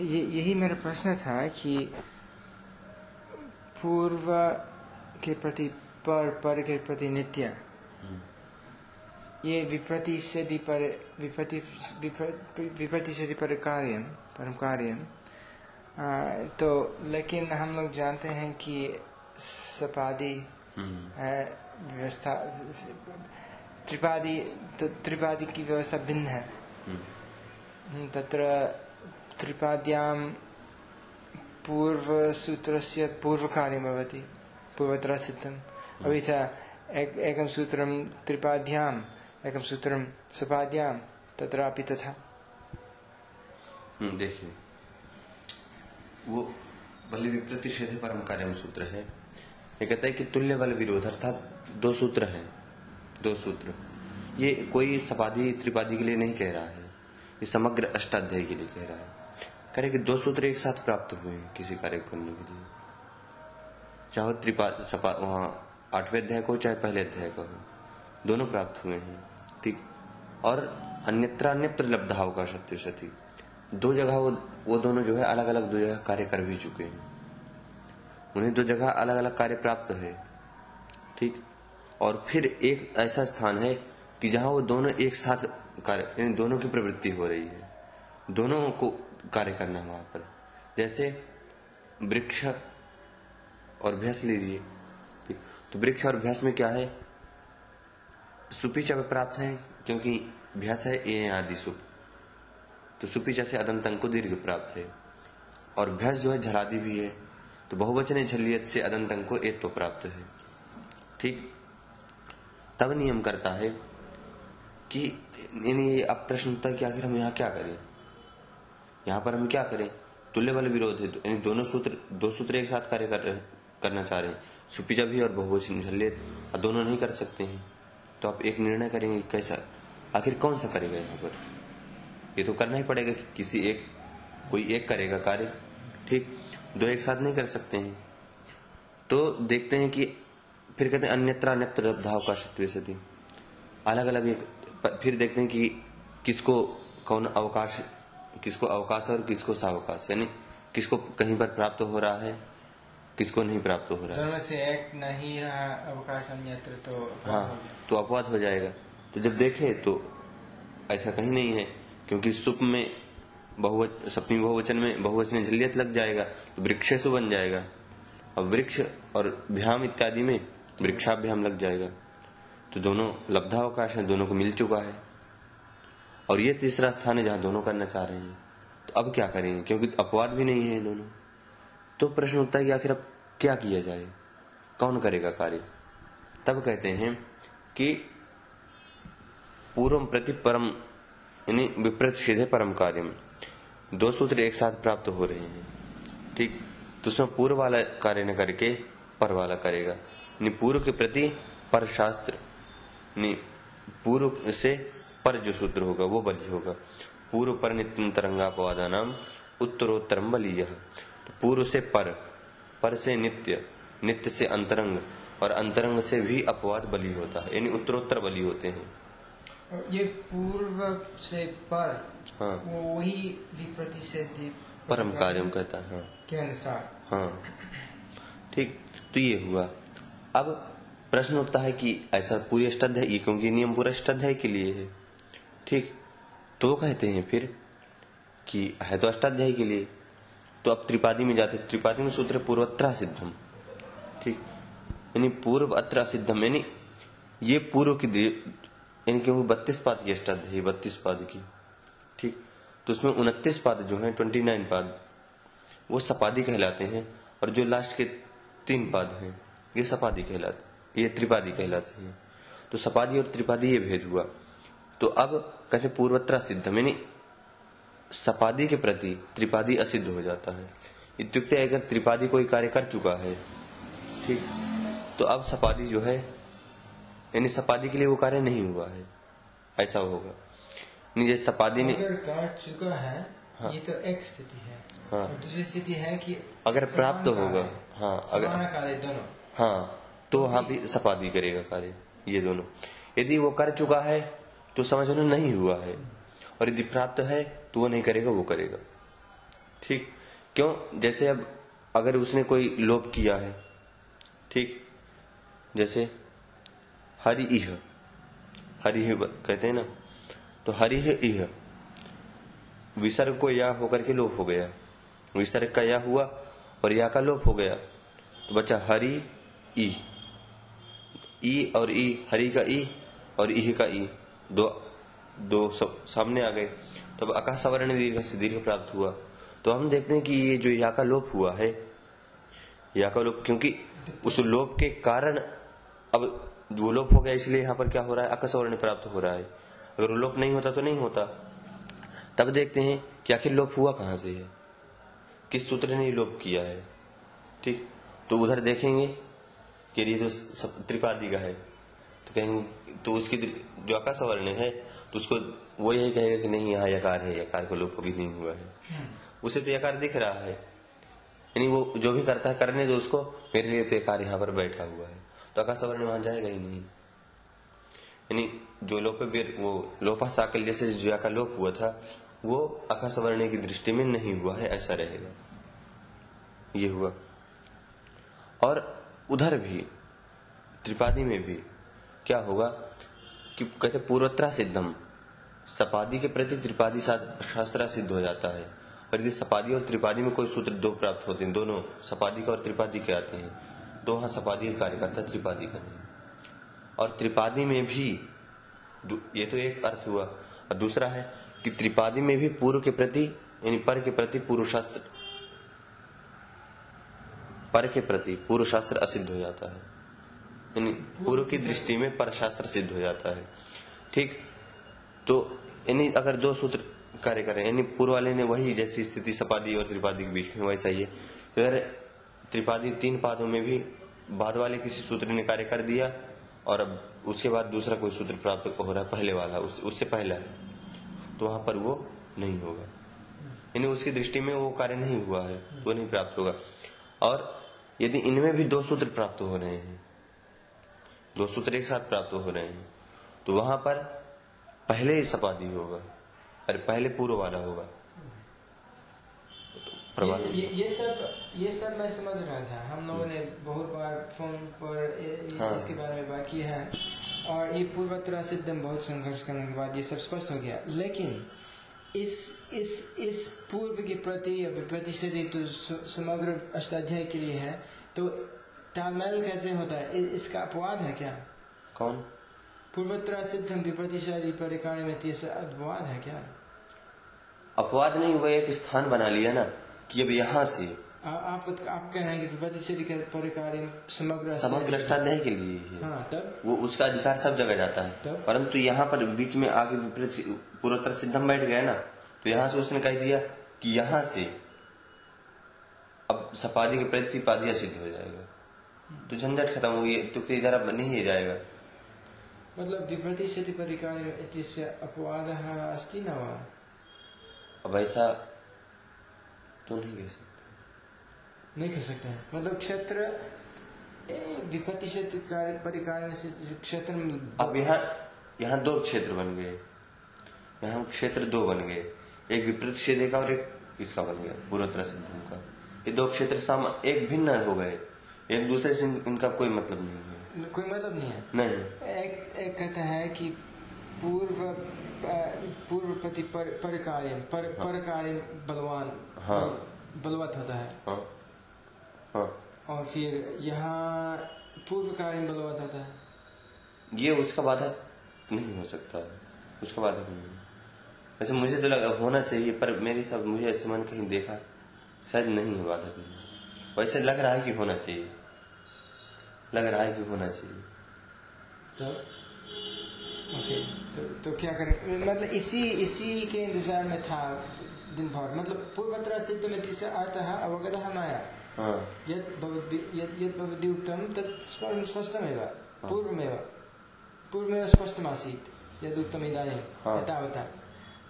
ये यही मेरा प्रश्न था कि पूर्व के प्रति पर पर के प्रति नित्य। ये विप्रति से पर विप्रति विप्रति से पर कार्यम परम कार्यम आ, तो लेकिन हम लोग जानते हैं कि सपादी है व्यवस्था त्रिपादी तो त्रिपादी की व्यवस्था भिन्न है। तत्र त्रिपाद्यां पूर्वसूत्रस्य पूर्वकार्यं भवति पूर्वत्र सिद्धम् अपि च एक एकं सूत्रं त्रिपाद्याम् एकं सूत्रं सपाद्यां तत्रापि तथा। देखिए। वो बल विप्रतिषेध परम कार्यम सूत्र है। ये कहता है कि तुल्य बल विरोध अर्थात दो सूत्र है दो सूत्र। ये कोई सपादी त्रिपादी के लिए नहीं कह रहा है। ये समग्र अष्टाध्याय के लिए कह रहा है। कह रहे कि दो सूत्र एक साथ प्राप्त हुए किसी कार्य करने के लिए। चाहे त्रिपाद सपा, वहाँ आठवें अध्याय को चाहे पहले अध्याय का हो, दोनों प्राप्त हुए हैं। ठीक। और अन्यत्र अन्यत्र लब्धाव का सत्य सती। दो जगह वो वो दोनों जो है अलग अलग दो जगह कार्य कर भी चुके हैं। उन्हें दो जगह अलग अलग कार्य प्राप्त है। ठीक। और फिर एक ऐसा स्थान है कि जहाँ वो दोनों एक साथ कार्य दोनों की प्रवृत्ति हो रही है। दोनों को कार्य करना है वहाँ पर। जैसे वृक्ष और भैंस लीजिए। तो वृक्ष और भैंस में क्या है? सुपीचा प्राप्त है, क्योंकि भैंस है ए आदि सुप। तो सुपीचा से अदंत को दीर्घ प्राप्त है। और भैंस जो है झलादी भी है। तो बहुवचन झलियत से अदंत को एक तो प्राप्त है। ठीक? तब नियम करता है कि ये अब प्रश्न होता है कि आखिर हम यहाँ क्या करें? यहाँ पर हम क्या करें? तुल्य बल विरोध है। यानी दोनों सूत्र, दो सूत्र एक साथ कार्य कर रहे करना चाह रहे हैं। सुपिजा भी और बहुवचन झल्ले दोनों नहीं कर सकते हैं। तो आप एक निर्णय करेंगे कैसा, आखिर कौन सा करेगा यहाँ पर? ये तो करना ही पड़ेगा कि किसी एक, कोई एक करेगा कार्य। ठीक? दो एक साथ नहीं कर सकते हैं। तो देखते हैं कि, फिर कहते हैं अन्यत्र अन्यत्र भाव का शत्रु सती। अलग अलग एक, फिर देखते हैं कि किसको, कौन अवकाश किसको अवकाश और किसको सावकाश यानी किसको कहीं पर प्राप्त हो रहा है किसको नहीं प्राप्त हो रहा है। से एक नहीं अवकाश अन्यत्र तो हाँ तो अपवाद हो जाएगा। तो जब देखे तो ऐसा कहीं नहीं है क्योंकि सुप में बहुवच सप्तमी बहुवचन में बहुवचन झलियत लग जाएगा तो वृक्षेशु बन जाएगा। और वृक्ष और भ्याम इत्यादि में वृक्षाभ्याम लग जाएगा। तो दोनों लब्धावकाश है दोनों को मिल चुका है। और ये तीसरा स्थान है जहाँ दोनों करना चाह रहे हैं। तो अब क्या करेंगे? क्योंकि अपवाद भी नहीं है दोनों। तो प्रश्न उठता है कि आखिर अब क्या किया जाए? कौन करेगा कार्य? तब कहते हैं कि पूर्व प्रति परम, यानी विपरीत सीधे परम कार्य, दो सूत्र एक साथ प्राप्त हो रहे हैं। ठीक? तो उसमें पूर्व वाला कार्य न करके पर वाला करेगा। पूर्व के प्रति पर शास्त्र पूर्व से पर जो सूत्र होगा वो बली होगा। पूर्व पर नित्यम तरंगापवादा नाम उत्तरोत्तरम बलीय। तो पूर्व से पर पर से नित्य नित्य से अंतरंग और अंतरंग से भी अपवाद बलि होता है यानी उत्तरोत्तर बलि होते हैं। ये पूर्व से पर हाँ। वो वही विप्रति से परम कार्य कहता है हाँ। के अनुसार। हाँ। ठीक तो ये हुआ। अब प्रश्न उठता है कि ऐसा पूरी अष्टाध्याय क्योंकि नियम पूरा अष्टाध्याय के लिए है? ठीक। तो कहते हैं फिर कि है तो अष्टाध्याय के लिए। तो अब त्रिपादी में जाते त्रिपादी में सूत्र पूर्वत्र सिद्धम। ठीक। यानी पूर्व अत्र सिद्धम, यानी ये पूर्व की यानी क्योंकि बत्तीस पाद की अष्टाध्याय, बत्तीस पाद की। ठीक। तो उसमें उनतीस पाद जो है, ट्वेंटी नाइन पाद, वो सपादी कहलाते हैं और जो लास्ट के तीन पाद हैं, ये सपादी कहलाते ये त्रिपादी कहलाते हैं। तो सपादी और त्रिपादी ये भेद हुआ। तो अब कहते पूर्वत्र सिद्ध यानी सपादी के प्रति त्रिपादी असिद्ध हो जाता है। इत्युक्ते अगर त्रिपादी कोई कार्य कर चुका है ठीक तो अब सपादी जो है यानी सपादी के लिए वो कार्य नहीं हुआ है। ऐसा होगा। नहीं जैसे सपादी ने कर चुका है हाँ, ये तो एक स्थिति है। हाँ, दूसरी स्थिति है कि अगर प्राप्त होगा हाँ अगर कार्य दोनों। हाँ तो वहाँ भी सपादी करेगा कार्य ये दोनों। यदि वो कर चुका है तो समझ लो नहीं हुआ है। और यदि प्राप्त है तो वो नहीं करेगा, वो करेगा। ठीक? क्यों? जैसे अब अगर उसने कोई लोप किया है, ठीक? जैसे हरि इह, हरि कहते हैं ना? तो हरि इह विसर्ग को या होकर के लोप हो गया। विसर्ग का या हुआ और या का लोप हो गया। तो बच्चा हरि ई। ई और ई, हरि का ई और इह का ई। दो दो सब सामने आ गए। तो अब आकाश वर्ण दीर्घ से दीर्घ प्राप्त हुआ। तो हम देखते हैं कि ये जो या का लोप हुआ है या का लोप, क्योंकि उस लोप के कारण अब वो लोप हो गया, इसलिए यहाँ पर क्या हो रहा है? आकाश वर्ण प्राप्त हो रहा है। अगर वो लोप नहीं होता तो नहीं होता। तब देखते हैं कि आखिर लोप हुआ कहाँ से है? किस सूत्र ने लोप किया है? ठीक? तो उधर देखेंगे कि ये तो त्रिपादी का है। तो कहेंगे तो उसकी जो आकाश वर्ण है तो उसको वो यही कहेगा कि नहीं यहाँ यकार है यकार को लोप कभी नहीं हुआ है। हम्म। उसे तो यकार दिख रहा है। यानी वो जो भी करता है करने जो उसको मेरे लिए तो यकार यहाँ पर बैठा हुआ है। तो आकाश वर्ण वहाँ जाएगा ही नहीं। यानी जो लोप वो लोपा साकल जैसे जो का लोप हुआ था वो आकाश वर्ण की दृष्टि में नहीं हुआ है ऐसा रहेगा। ये हुआ। और उधर भी त्रिपादी में भी क्या होगा कि कहते पूर्वत्रा सिद्धम। सपादी के प्रति त्रिपादी शास्त्र सिद्ध हो जाता है। और यदि सपादी और त्रिपादी में कोई सूत्र दो प्राप्त होते हैं, दोनों, सपादी का और त्रिपादी के आते हैं दो हाँ सपादी का कार्य करता त्रिपादी का नहीं। और त्रिपादी में भी ये तो एक अर्थ हुआ। और दूसरा है कि त्रिपादी में भी पूर्व के प्रति, यानी पर के प्रति पूर्व शास्त्र, पर के प्रति पूर्व शास्त्र असिद्ध हो जाता है। यानी पूर्व की दृष्टि में पर शास्त्र सिद्ध हो जाता है। ठीक? तो यानी अगर दो सूत्र कार्य करें यानी पूर्व वाले ने वही जैसी स्थिति सपादी और त्रिपादी के बीच में वैसा ही है। अगर त्रिपादी तीन पादों में भी बाद वाले किसी सूत्र ने कार्य कर दिया और अब उसके बाद दूसरा कोई सूत्र प्राप्त हो रहा है पहले वाला उस, उससे पहला तो वहाँ पर वो नहीं होगा। यानी उसकी दृष्टि में वो कार्य नहीं हुआ है वो नहीं प्राप्त होगा। और यदि इनमें भी दो सूत्र प्राप्त हो रहे हैं दो सूत्र एक साथ प्राप्त हो रहे हैं। तो वहाँ पर पहले ही सपादी होगा अरे पहले पूर्व वाला होगा। ये, ये, ये सब ये सब मैं समझ रहा था। हम लोगों ने बहुत बार फ़ोन पर ए, हाँ। इसके बारे में बात की है। और ये पूर्वोत्तरा सिद्धम बहुत संघर्ष करने के बाद ये सब स्पष्ट हो गया। लेकिन इस इस इस पूर्व के प्रति प्रतिशत तो समग्र अष्टाध्याय के लिए है तो तालमेल कैसे होता है? इसका अपवाद है क्या? कौन? पूर्वोत्तरा सिद्धम विप्रतिशादी परिकार में अपवाद है क्या? अपवाद नहीं हुआ एक स्थान बना लिया ना कि अब यहाँ से। आ, आप आप कह रहे हैं कि परिकार समग्र समग्र अष्टाध्याय के लिए ही हाँ, तब? वो उसका अधिकार सब जगह जाता है। परंतु यहाँ पर बीच में आगे पूर्वोत्तर सिद्धम बैठ गया ना तो यहाँ से उसने कह दिया कि यहाँ से अब सपादी के प्रतिपादी सिद्ध हो जाएगा। तो झंझट खत्म हुई तो इधर अब नहीं जाएगा। मतलब विपति से परिकार अपवाद अस्ति न वा? अब ऐसा तो नहीं कह सकते। नहीं कह सकते हैं। मतलब क्षेत्र विपत्ति से परिकार से क्षेत्र अब यहाँ यहाँ दो क्षेत्र बन गए। यहाँ क्षेत्र दो बन गए। एक विपरीत क्षेत्र का और एक इसका बन गया पूर्वोत्तर सिद्धम का। ये दो क्षेत्र साम एक भिन्न हो गए। एक दूसरे से इनका कोई मतलब नहीं है कोई मतलब नहीं है नहीं एक एक कहता है कि पूर्व पूर्व प्रति पर, पर कार्य पर, हाँ। पर कार्य बलवान हाँ। बलवत होता है हाँ। हाँ। और फिर यहाँ पूर्व कार्य बलवत होता है ये उसका बाधक नहीं हो सकता उसका बाधक नहीं वैसे मुझे तो लगा होना चाहिए पर मेरी सब मुझे ऐसे मन कहीं देखा शायद नहीं है बाधक नहीं वैसे लग रहा है कि होना चाहिए। लग रहा है कि होना चाहिए। तो ओके तो तो क्या करें? मतलब इसी इसी के इंतज़ार में था दिन भर। मतलब पूर्वत्र सिद्ध में तीसरा अर्थ है अवगत माया। हाँ। यद भवती उक्तम तत् स्पष्टमेव हाँ। पूर्वमेव। पूर्वमेव स्पष्टमासीत्। यद उत्तम इदानीं हाँ।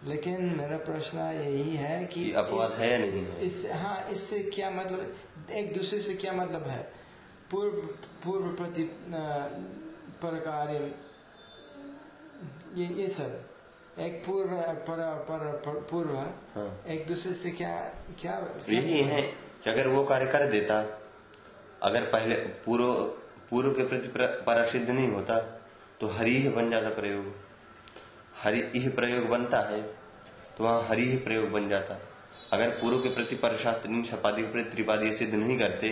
लेकिन मेरा प्रश्न यही है कि अपवाद है या नहीं। है? इस हाँ इससे क्या मतलब एक दूसरे से क्या मतलब है? पूर्व पूर्व प्रति प्रकार ये ये सब। एक पूर्व पर, पर, पर पूर्व हाँ। एक दूसरे से क्या क्या यही है? कि अगर वो कार्य कर देता अगर पहले पूर्व पूर्व के प्रति प्र- परसिद्ध नहीं होता तो हरी ही बन जाता प्रयोग। हरि ही प्रयोग बनता है तो वहाँ हरि ही प्रयोग बन जाता। अगर पूर्व के प्रति परशास्त्र सपादी के प्रति त्रिपादी सिद्ध नहीं करते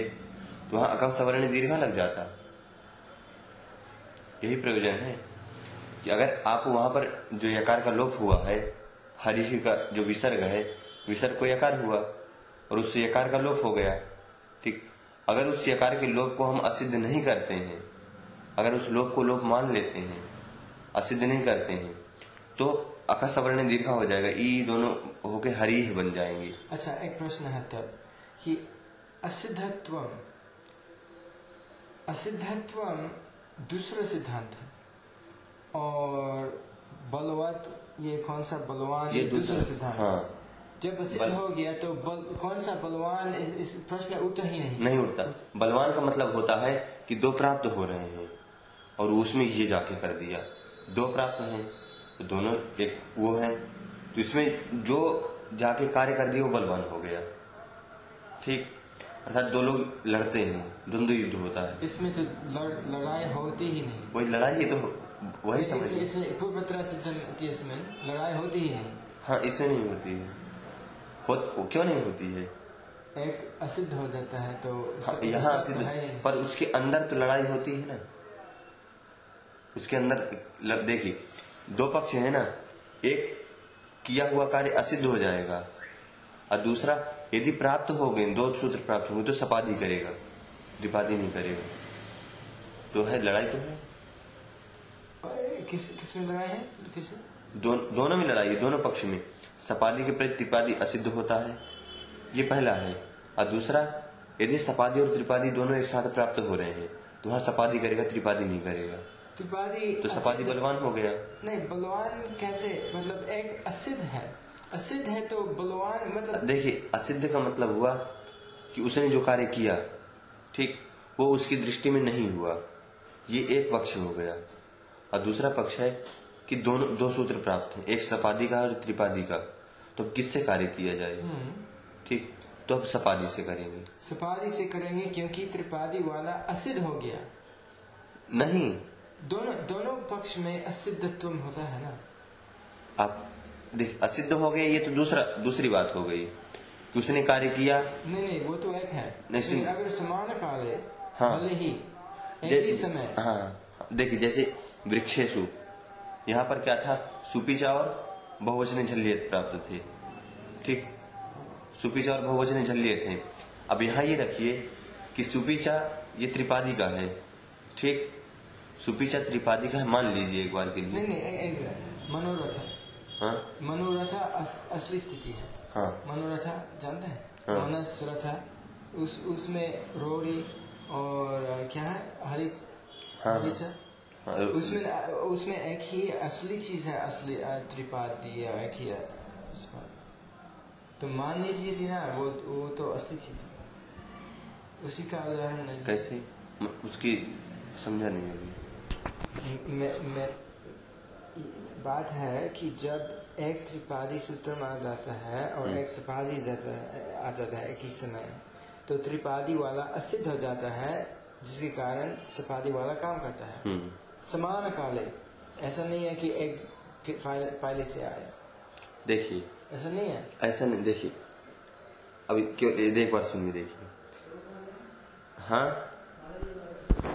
तो वहाँ अकव सवर्ण दीर्घा लग जाता। यही प्रयोजन है कि अगर आप वहाँ पर जो यकार का लोप हुआ है, हरि का जो विसर्ग है, विसर्ग को यकार हुआ, और उससे यकार का लोप हो गया, ठीक? अगर उस यकार के लोप को हम असिद्ध नहीं करते हैं, अगर उस लोप को लोप मान लेते हैं, असिद्ध नहीं करते हैं तो अका सवर्ण दीर्घा हो जाएगा। ई दोनों होके हरी ही बन जाएँगे। अच्छा एक प्रश्न है तब कि असिद्धत्व असिद्धत्व दूसरा सिद्धांत है और बलवत ये कौन सा बलवान ये दूसरा सिद्धांत हाँ। जब असिद्ध बल- हो गया तो बल, कौन सा बलवान इस, इस प्रश्न उठता ही नहीं? नहीं उठता। बलवान का मतलब होता है कि दो प्राप्त हो रहे हैं और उसमें ये जाके कर दिया। दो प्राप्त हैं। तो दोनों एक वो है। तो इसमें जो जाके कार्य कर दिया वो बलवान हो गया। ठीक? अर्थात दो लोग लड़ते हैं। द्वंद्व युद्ध होता है। इसमें तो लड़, लड़ाई होती ही नहीं। वही लड़ाई ही तो वही इस- इसमें इसमें लड़ाई होती ही नहीं। हाँ इसमें नहीं होती है। हो, क्यों नहीं होती है? एक असिद्ध हो जाता है तो हाँ, तो यहाँ सिद्ध सिद्ध नहीं। पर उसके अंदर तो लड़ाई होती है ना। उसके अंदर देखिए दो पक्ष है ना। एक किया हुआ कार्य असिद्ध हो जाएगा और दूसरा यदि प्राप्त हो गए दो सूत्र प्राप्त हो गए तो सपादी करेगा। द्विपादी नहीं करेगा। तो है लड़ाई तो है। किस किसमें लड़ाई है? फिर से दो, दोनों में लड़ाई है दोनों पक्ष में। सपादी के प्रति त्रिपादी असिद्ध होता है। ये पहला है। और दूसरा यदि सपादी और त्रिपादी दोनों एक साथ प्राप्त हो रहे हैं तो वहाँ सपादी करेगा त्रिपादी नहीं करेगा। त्रिपादी तो सपादी बलवान हो गया। नहीं बलवान कैसे? मतलब एक असिद्ध है। असिद्ध है तो बलवान मतलब देखिए असिद्ध का मतलब हुआ कि उसने जो कार्य किया ठीक वो उसकी दृष्टि में नहीं हुआ। ये एक पक्ष हो गया। और दूसरा पक्ष है कि दोनों दो सूत्र प्राप्त हैं। एक सपादी का और त्रिपादी का। तो अब किससे कार्य किया जाए? हम्म, ठीक तो अब सपादी से करेंगे। सपादी से करेंगे क्योंकि त्रिपादी वाला असिद्ध हो गया। नहीं दोनों दोनों पक्ष में असिद्धत्व होता है ना? आप देख असिद्ध हो गए ये तो दूसरा दूसरी बात हो गई। कि उसने कार्य किया? नहीं नहीं वो तो एक है। नहीं, सुन- अगर समान काल है हाँ। भले ही एक ही समय। हाँ देखिए जैसे वृक्षेशु यहाँ पर क्या था? सुपीचा और बहुवचन झल्लियत प्राप्त थे। ठीक? सुपीचा और बहुवचन झल्लियत थे अब यहाँ ये रखिए कि सुपीचा ये त्रिपादी का है। ठीक? सुपीचा त्रिपादी का मान लीजिए एक बार के नहीं लिए नहीं एक, एक मनोरथ। है? हाँ मनोरथा अस, असली स्थिति है। हाँ। मनोरथा जानते हैं? हाँ। मनस रथा उस उसमें रोरी और क्या है? हरिच हाँ। हरिच हाँ, उसमें उसमें एक ही असली चीज़ है असली त्रिपादी या एक ही तो मान लीजिए थी ना वो वो तो असली चीज़ है। उसी का उदाहरण नहीं। कैसे? उसकी समझा नहीं अभी मैं, मैं बात है कि जब एक त्रिपादी सूत्र में आ जाता है और एक सपादी जाता है आ जाता है एक ही समय तो त्रिपादी वाला असिद्ध हो जाता है जिसके कारण सपादी वाला काम करता है। हम्म। समान काले। ऐसा नहीं है कि एक पहले से आया देखिए। ऐसा नहीं है? ऐसा नहीं देखिए। अभी क्यों एक बार सुनिए देखिए। हाँ?